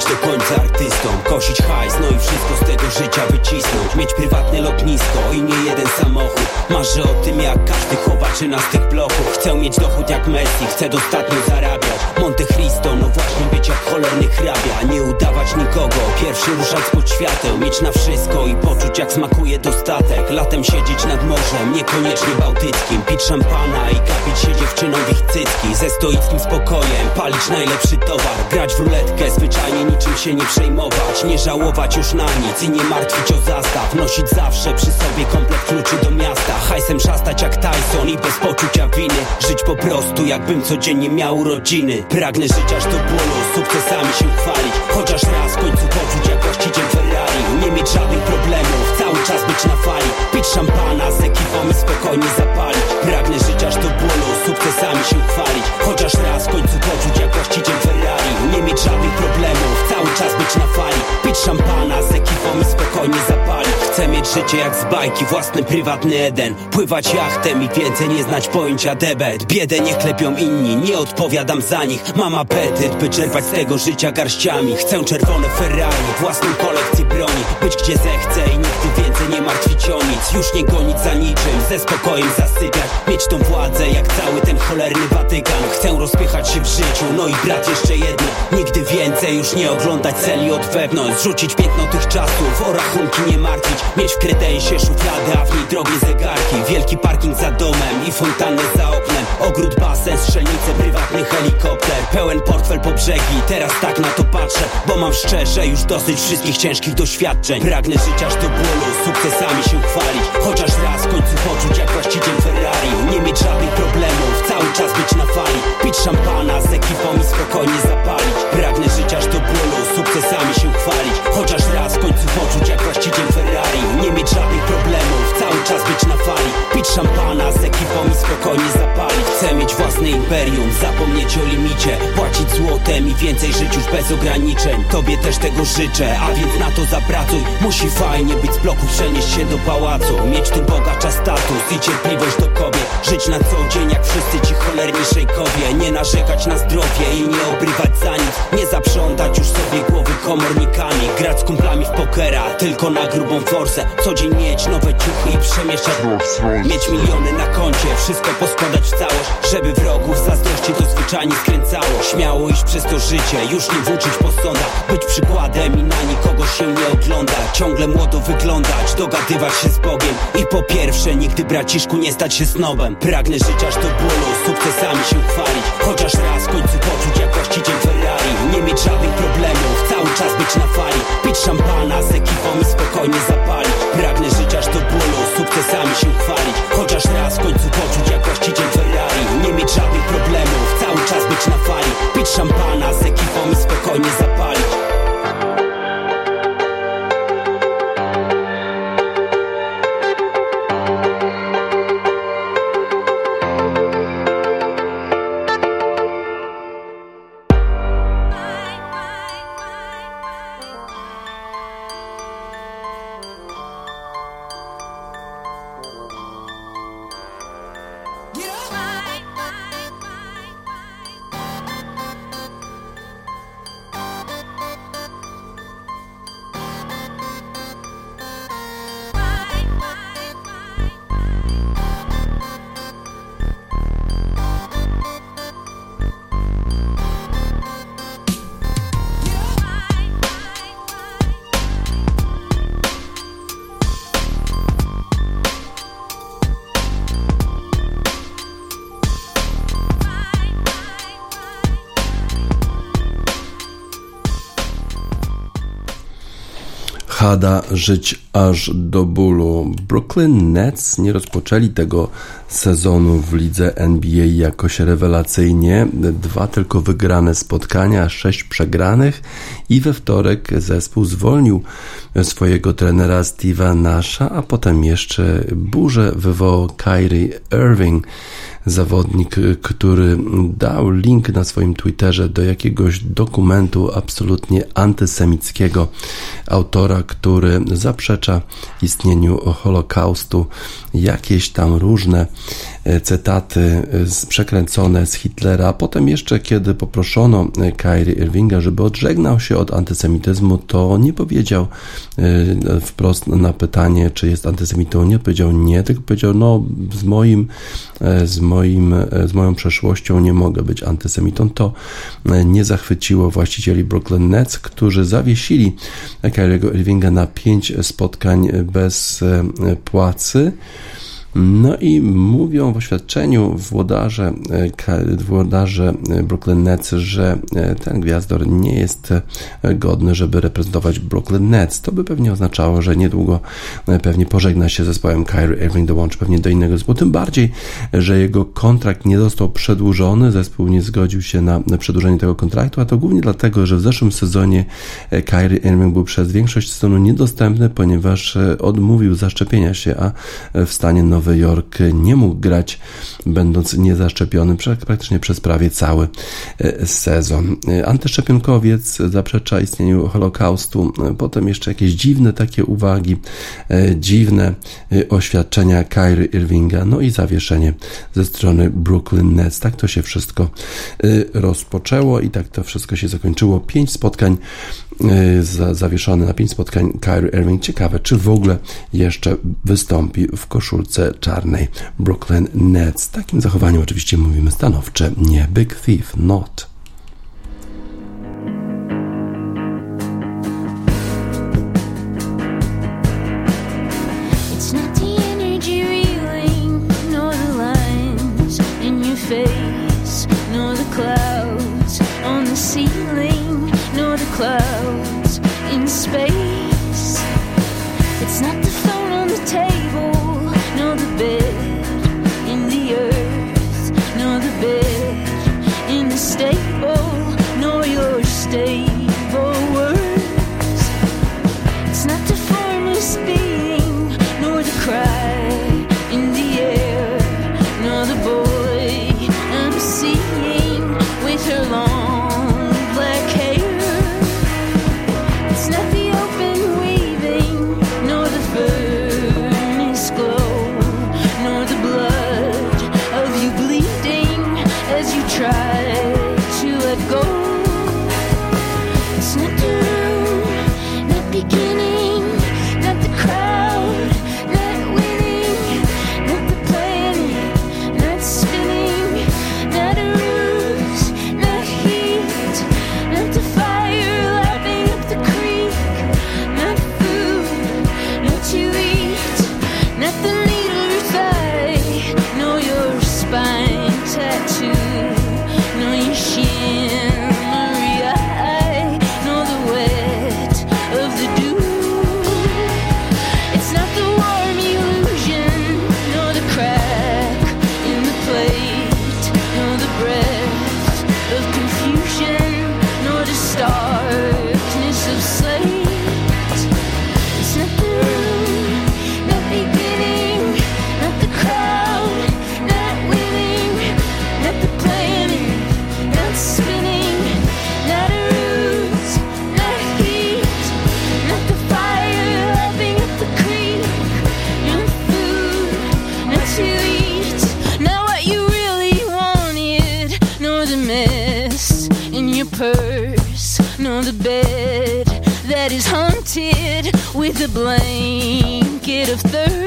Być do końca artystą. Kosić hajs, no i wszystko z tego życia wycisnąć. Mieć prywatne lotnisko i nie jeden samochód. Marzę o tym jak każdy chowaczyna z tych bloków. Chcę mieć dochód jak Messi, chcę dostatnio zarabiać. Monte Cristo, no właśnie być jak cholerny hrabia. Nie udawać nikogo, pierwszy ruszać pod świateł. Mieć na wszystko i poczuć jak smakuje dostatek. Latem siedzieć nad morzem, niekoniecznie bałtyckim. Pić szampana i kapić się dziewczyną w ich cycki. Ze stoickim spokojem, palić najlepszy towar. Grać w ruletkę, zwyczajnie niczym się nie przejmować Nie żałować już na nic i nie martwić o zastaw. Nosić zawsze przy sobie komplet kluczy do miasta. Hajsem szastać jak Tyson i bez poczucia winy. Żyć po prostu jakbym codziennie miał urodziny Pragnę żyć aż do bólu, sukcesami się chwalić. Chociaż raz w końcu poczuć jak właściciel Ferrari. Nie mieć żadnych problemów, cały czas być na fali. Pić szampana z ekipą i spokojnie zapalić. Pragnę żyć aż do bólu, sukcesami się chwalić. Chociaż raz w końcu poczuć jak właściciel Ferrari. Nie mieć żadnych problemów, cały czas być na fali Pić szampana z ekipą i spokojnie zapalić. Chcę mieć życie jak z bajki, własny prywatny Eden. Pływać jachtem i więcej nie znać pojęcia debet. Biedę nie klepią inni, nie odpowiadam za nich. Mam apetyt, by czerpać z tego życia garściami. Chcę czerwone Ferrari, własną kolekcję broni. Być gdzie zechcę i nigdy więcej nie martwić o nic. Już nie gonić za niczym, ze spokojem zasypiać. Mieć tą władzę jak cały ten cholerny Watykan. Chcę rozpychać się w życiu, no i brat jeszcze jedno. Nigdy więcej już nie oglądać celi od wewnątrz Zrzucić piętno tych czasów, o rachunki nie martwić Mieć w kredensie szufladę, a w niej drogie zegarki Wielki parking za domem i fontannę za oknem Ogród, basen, strzelnice, prywatny helikopter Pełen portfel po brzegi, teraz tak na to patrzę Bo mam szczerze już dosyć wszystkich ciężkich doświadczeń Pragnę żyć aż do bólu, sukcesami się chwalić Chociaż raz w końcu poczuć jak właściciel Ferrari Nie mieć żadnych problemów, cały czas być na fali Pić szampana z ekipą i spokojnie zapalić Pragnę żyć aż do bólu, sukcesami się chwalić. Chociaż raz w końcu poczuć jak właściciel Ferrari. Nie mieć żadnych problemów, cały czas być na fali. Pić szampana z ekipą i spokojnie zapalić. Chcę mieć własne imperium, zapomnieć o limicie. Płacić złotem i więcej żyć już bez ograniczeń. Tobie też tego życzę, a więc na to zapracuj. Musi fajnie być z bloku przenieść się do pałacu. Mieć tu bogacza status i cierpliwość do kobiet. Żyć na co dzień jak wszyscy ci cholerni szejkowie. Nie narzekać na zdrowie i nie obrywać za nic. Nie zaprzątać już sobie głowy komornikami Grać z kumplami w pokera, tylko na grubą forsę. Co dzień mieć nowe ciuchy i przemieszczać Mieć miliony na koncie, wszystko poskładać w całość Żeby wrogów zazdrości to zwyczajnie skręcało. Śmiało iść przez to życie, już nie włóczyć po sądach Być przykładem i na nikogo się nie oglądać Ciągle młodo wyglądać, dogadywać się z Bogiem. I po pierwsze nigdy braciszku nie stać się snobem. Pragnę żyć aż do bólu, sukcesami się chwalić. Chociaż raz w końcu poczuć jak właściciel Ferrari. Nie mieć żadnych problemów, cały czas być na fali. Pić szampana z ekipą i spokojnie zapalić Pragnę żyć aż do bólu, sukcesami się chwalić Chociaż raz w końcu poczuć jak właściciel Ferrari. Nie mieć żadnych problemów, cały czas być na fali. Pić szampana z ekipą i spokojnie zapalić Chada żyć aż do bólu. Brooklyn Nets nie rozpoczęli tego sezonu w lidze NBA jakoś rewelacyjnie. Dwa tylko wygrane spotkania, sześć przegranych i we wtorek zespół zwolnił swojego trenera Steve'a Nasha, a potem jeszcze burzę wywołał Kyrie Irving zawodnik, który dał link na swoim Twitterze do jakiegoś dokumentu absolutnie antysemickiego. Autora, który zaprzecza istnieniu Holokaustu, jakieś tam różne cytaty e, przekręcone z Hitlera. Potem jeszcze, kiedy poproszono e, Kyrie Irvinga, żeby odżegnał się od antysemityzmu, to nie powiedział wprost na pytanie, czy jest antysemitą. Nie powiedział nie, tylko powiedział, no z moim, z moim, z moją przeszłością nie mogę być antysemitą. To nie zachwyciło właścicieli Brooklyn Nets, którzy zawiesili Kyriego Irvinga na pięć spotkań bez płacy. No i mówią w oświadczeniu włodarze, e, włodarze Brooklyn Nets, że e, ten gwiazdor nie jest e, godny, żeby reprezentować Brooklyn Nets. To by pewnie oznaczało, że niedługo pewnie pożegna się zespołem Kyrie Irving, dołączy pewnie do innego zespołu. Tym bardziej, że jego kontrakt nie został przedłużony, zespół nie zgodził się na przedłużenie tego kontraktu, a to głównie dlatego, że w zeszłym sezonie Kyrie Irving był przez większość sezonu niedostępny, ponieważ odmówił zaszczepienia się, a w stanie nowym Nowy Jork nie mógł grać, będąc niezaszczepiony praktycznie przez prawie cały e, sezon. E, antyszczepionkowiec zaprzecza istnieniu Holokaustu, e, potem jeszcze jakieś dziwne takie uwagi, dziwne oświadczenia Kyrie Irvinga, no i zawieszenie ze strony Brooklyn Nets. Tak to się wszystko rozpoczęło i tak to wszystko się zakończyło. Pięć spotkań zawieszone na pięć spotkań Kyrie Irving. Ciekawe, czy w ogóle jeszcze wystąpi w koszulce czarnej Brooklyn Nets. Takim zachowaniem oczywiście mówimy stanowcze nie Big Thief, not. With a blanket of thirst.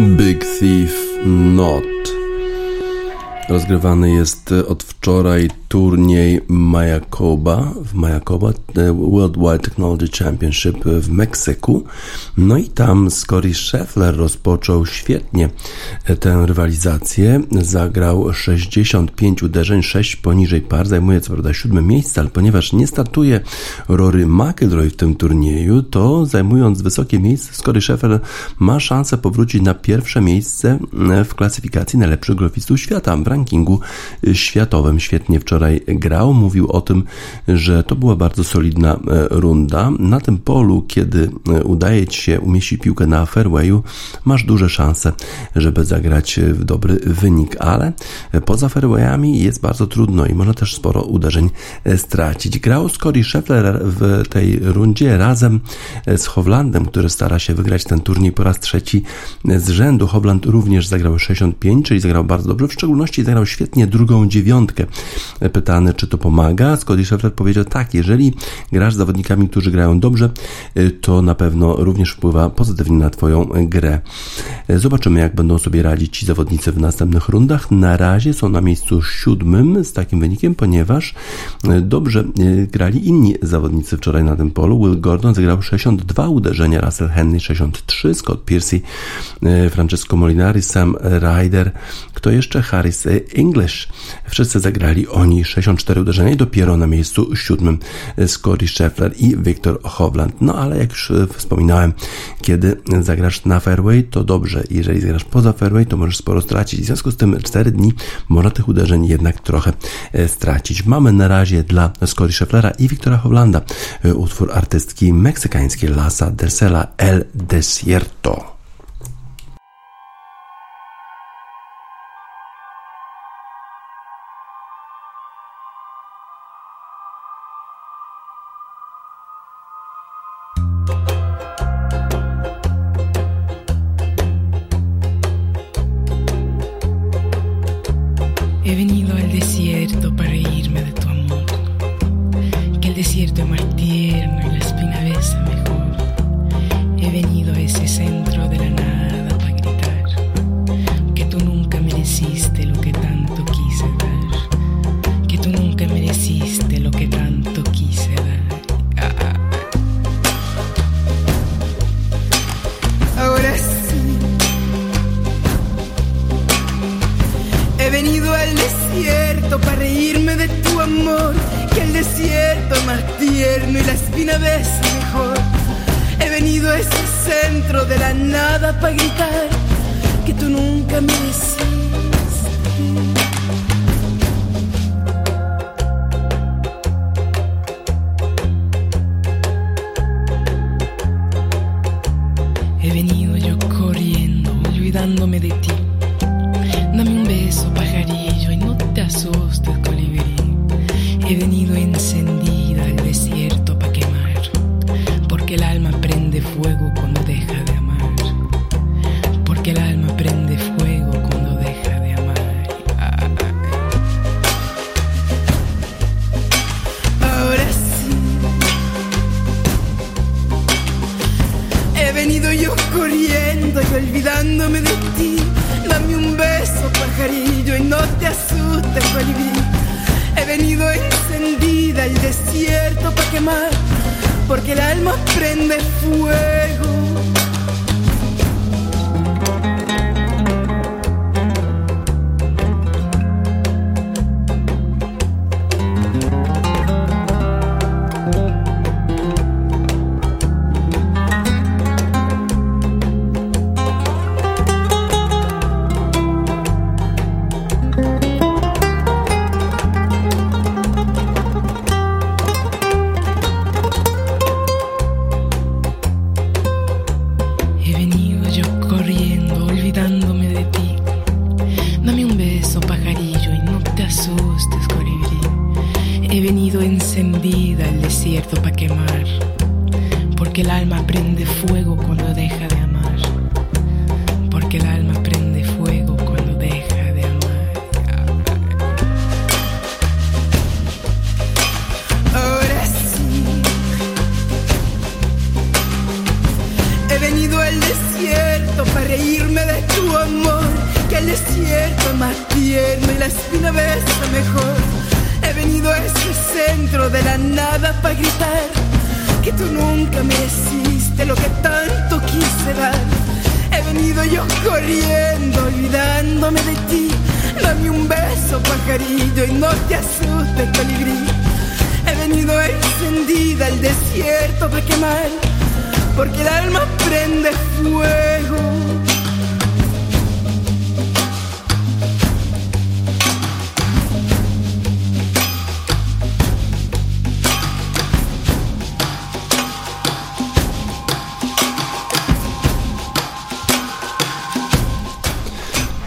Big Thief Not. Rozgrywany jest od wczoraj turniej Mayakoba w Mayakoba Worldwide Technology Championship w Meksyku. No i tam Scotty Scheffler rozpoczął świetnie tę rywalizację. Zagrał 65 uderzeń, 6 poniżej par. Zajmuje co prawda siódme miejsce, ale ponieważ nie startuje Rory McIlroy w tym turnieju, to zajmując wysokie miejsce Scotty Scheffler ma szansę powrócić na pierwsze miejsce w klasyfikacji najlepszych golfistów świata w rankingu światowym. Świetnie wczoraj grał, mówił o tym, że to była bardzo solidna e, runda. Na tym polu, kiedy e, udaje ci się umieścić piłkę na fairwayu, masz duże szanse, żeby zagrać w dobry wynik, ale poza fairwayami jest bardzo trudno i można też sporo uderzeń e, stracić. Grał Scotty Scheffler w tej rundzie razem z Hovlandem, który stara się wygrać ten turniej po raz trzeci z rzędu. Hovland również zagrał 65, czyli zagrał bardzo dobrze, w szczególności zagrał świetnie drugą dziewiątkę pytany, czy to pomaga. Scotty Scheffler powiedział tak, jeżeli grasz z zawodnikami, którzy grają dobrze, y, to na pewno również wpływa pozytywnie na Twoją grę. Y, zobaczymy, jak będą sobie radzić ci zawodnicy w następnych rundach. Na razie są na miejscu siódmym z takim wynikiem, ponieważ y, dobrze grali inni zawodnicy wczoraj na tym polu. Will Gordon zagrał 62 uderzenia, Russell Henley 63, Scott Piercy, Francesco Molinari, Sam Ryder, kto jeszcze? Harris English. Wszyscy zagrali oni 64 uderzenia i dopiero na miejscu siódmym Scotty Scheffler i Victor Hovland. No ale jak już e, wspominałem, kiedy zagrasz na fairway, to dobrze. Jeżeli zagrasz poza fairway, to możesz sporo stracić. W związku z tym 4 dni można tych uderzeń jednak trochę e, stracić. Mamy na razie dla Scotty Schefflera i Victora Hovlanda e, utwór artystki meksykańskiej Lasa Dersela El Desierto. desierto para quemar, porque el alma prende fuego.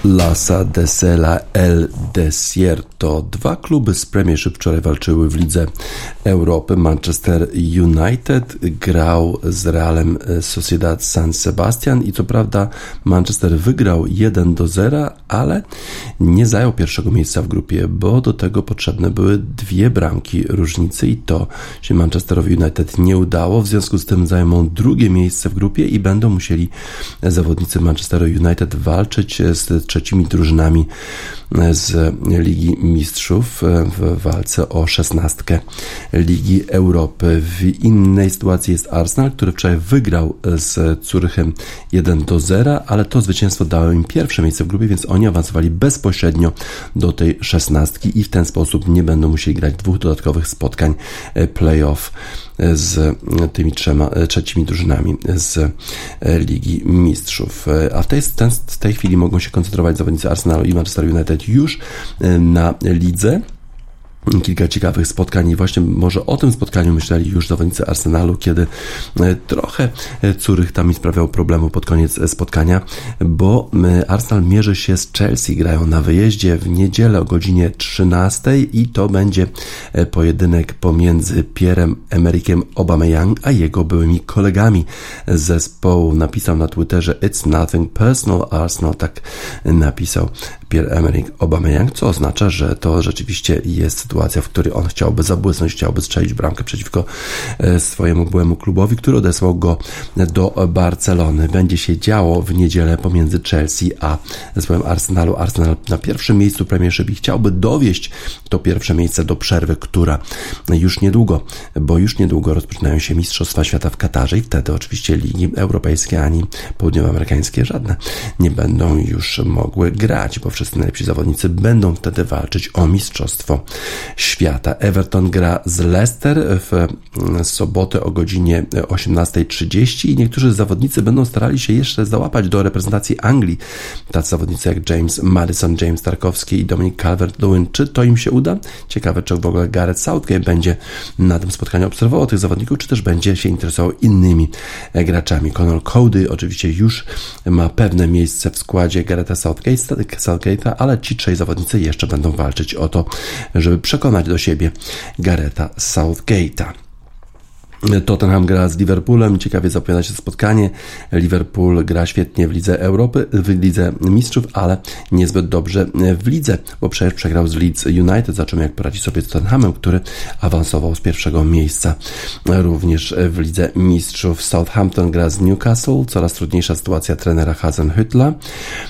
Lasa de Sela El Desierto. Dwa kluby z Premiership wczoraj walczyły w Lidze Europy. Manchester United grał z Realem Sociedad San Sebastian i co prawda Manchester wygrał 1 do 0, ale nie zajął pierwszego miejsca w grupie, bo do tego potrzebne były dwie bramki różnicy i to się Manchesterowi United nie udało. W związku z tym zajmą drugie miejsce w grupie i będą musieli zawodnicy Manchesteru United walczyć z trzecimi drużynami z Ligi Mistrzów w walce o szesnastkę Ligi Europy. W innej sytuacji jest Arsenal, który wczoraj wygrał z Curychem 1 do 0, ale to zwycięstwo dało im pierwsze miejsce w grupie, więc oni awansowali bezpośrednio do tej szesnastki i w ten sposób nie będą musieli grać dwóch dodatkowych spotkań playoff z tymi trzema, trzecimi drużynami z Ligi Mistrzów. A w tej, w tej chwili mogą się koncentrować zawodnicy Arsenalu i Manchester United już na lidze kilka ciekawych spotkań i właśnie może o tym spotkaniu myśleli już zawodnicy Arsenalu, kiedy e, trochę Curych tam mi sprawiał problemu pod koniec e, spotkania, bo Arsenal mierzy się z Chelsea, grają na wyjeździe w niedzielę o godzinie 13 i to będzie e, pojedynek pomiędzy Pierrem Emerikiem Aubameyang a jego byłymi kolegami zespołu. Napisał na Twitterze It's nothing personal Arsenal, tak napisał Pierre-Emerick Aubameyang, co oznacza, że to rzeczywiście jest sytuacja, w której on chciałby zabłysnąć, chciałby strzelić bramkę przeciwko e, swojemu byłemu klubowi, który odesłał go do Barcelony. Będzie się działo w niedzielę pomiędzy Chelsea a zespołem Arsenalu. Arsenal na pierwszym miejscu Premiership i chciałby dowieść to pierwsze miejsce do przerwy, która już niedługo, bo już niedługo rozpoczynają się Mistrzostwa Świata w Katarze i wtedy oczywiście ligi europejskie ani południowoamerykańskie żadne nie będą już mogły grać, bo wszyscy najlepsi zawodnicy będą wtedy walczyć o Mistrzostwo Świata. Everton gra z Leicester w mm, sobotę o godzinie 18.30 i niektórzy zawodnicy będą starali się jeszcze załapać do reprezentacji Anglii. Tacy zawodnicy jak James Madison, James Tarkowski i Dominic Calvert-Lewin. Czy to im się uda? Ciekawe, czy w ogóle Gareth Southgate będzie na tym spotkaniu obserwował tych zawodników, czy też będzie się interesował innymi e, graczami. Conor Cody oczywiście już ma pewne miejsce w składzie Garetha Southgate, ale ci trzej zawodnicy jeszcze będą walczyć o to, żeby przekonać do siebie Gareta Southgate'a. Tottenham gra z Liverpoolem, ciekawie zapowiada się spotkanie. Liverpool gra świetnie w Lidze Europy, w Lidze Mistrzów, ale niezbyt dobrze w Lidze, bo przecież przegrał z Leeds United. Zobaczymy jak poradzi sobie z Tottenhamem, który awansował z pierwszego miejsca również w Lidze Mistrzów. Southampton gra z Newcastle, coraz trudniejsza sytuacja trenera Hasenhüttla.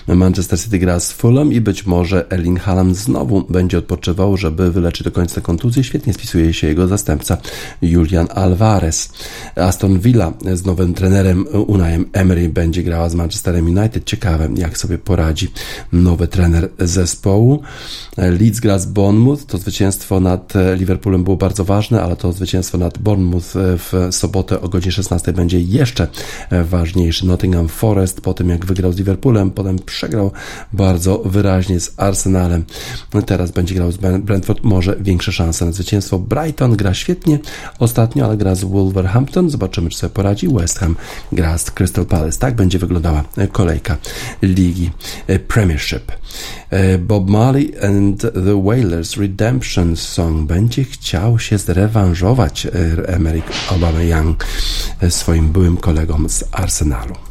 Manchester City gra z Fulham i być może Erling Haaland znowu będzie odpoczywał, żeby wyleczyć do końca kontuzję. Świetnie spisuje się jego zastępca Julian Alvarez. Aston Villa z nowym trenerem Unajem Emery będzie grała z Manchesterem United. Ciekawe, jak sobie poradzi nowy trener zespołu. Leeds gra z Bournemouth. To zwycięstwo nad Liverpoolem było bardzo ważne, ale to zwycięstwo nad Bournemouth w sobotę o godzinie 16 będzie jeszcze ważniejsze. Nottingham Forest po tym, jak wygrał z Liverpoolem, potem przegrał bardzo wyraźnie z Arsenalem. Teraz będzie grał z Brentford, może większe szanse na zwycięstwo. Brighton gra świetnie ostatnio, ale gra z Wolverhampton. Zobaczymy, czy sobie poradzi. West Ham gra z Crystal Palace. Tak będzie wyglądała kolejka ligi Premiership. Bob Marley and the Wailers Redemption Song będzie chciał się zrewanżować Emerick Aubameyang swoim byłym kolegom z Arsenalu.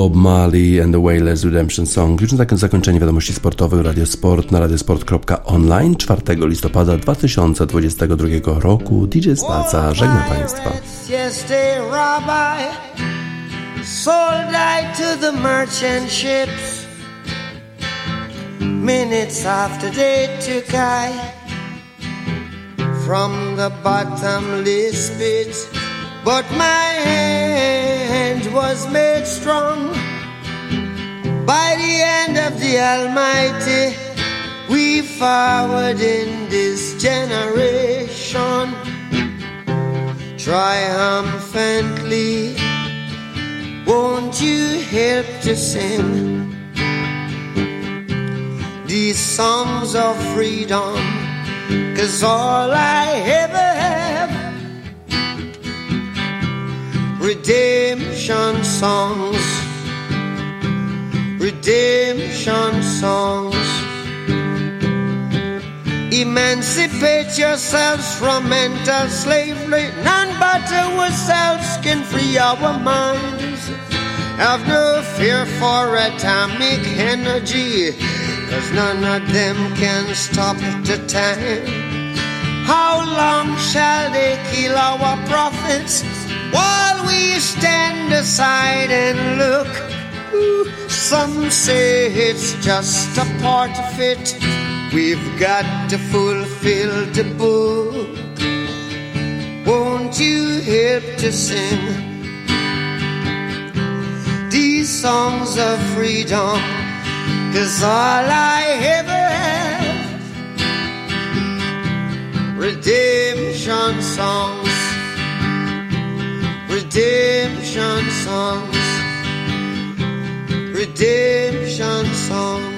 Bob Marley and the Wailers Redemption Song. Już na takim zakończenie wiadomości sportowych Radio Sport na radiosport.online 4 listopada 2022 roku. DJ Spaca żegna Państwa. Sold I to the merchant ships Minutes after they took I From the bottomless pit But my hand was made strong by the hand of the Almighty. We forward in this generation triumphantly. Won't you help to sing these songs of freedom? Cause all I ever redemption songs, redemption songs. Emancipate yourselves from mental slavery. None but ourselves can free our minds. Have no fear for atomic energy, cause none of them can stop the time. How long shall they kill our prophets? we stand aside and look. some say it's just a part of it. We've got to fulfill the book. Won't you help to sing these songs of freedom? Cause all I ever have, redemption songs redemption songs, redemption songs.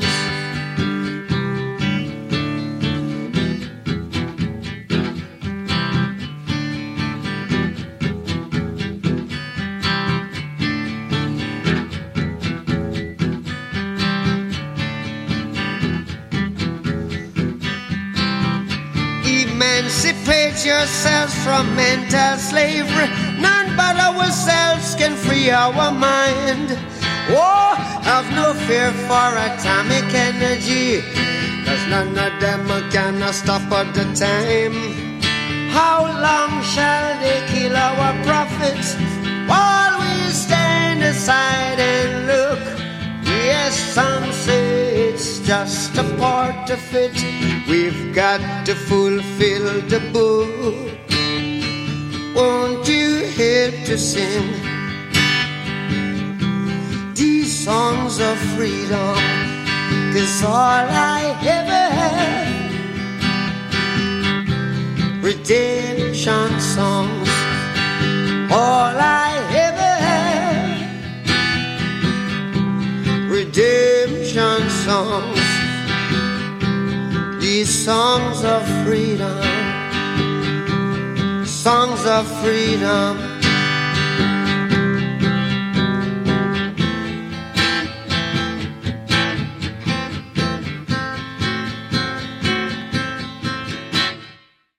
Emancipate yourselves from mental slavery. Ourselves can free our mind. Oh, have no fear for atomic energy, cause none of them can stop at the time. How long shall they kill our prophets while we stand aside and look? Yes, some say it's just a part of it. We've got to fulfill the book. Won't you help to sing? These songs of freedom? Cause all I ever had, redemption songs, all I ever had, redemption songs, these songs of freedom songs of freedom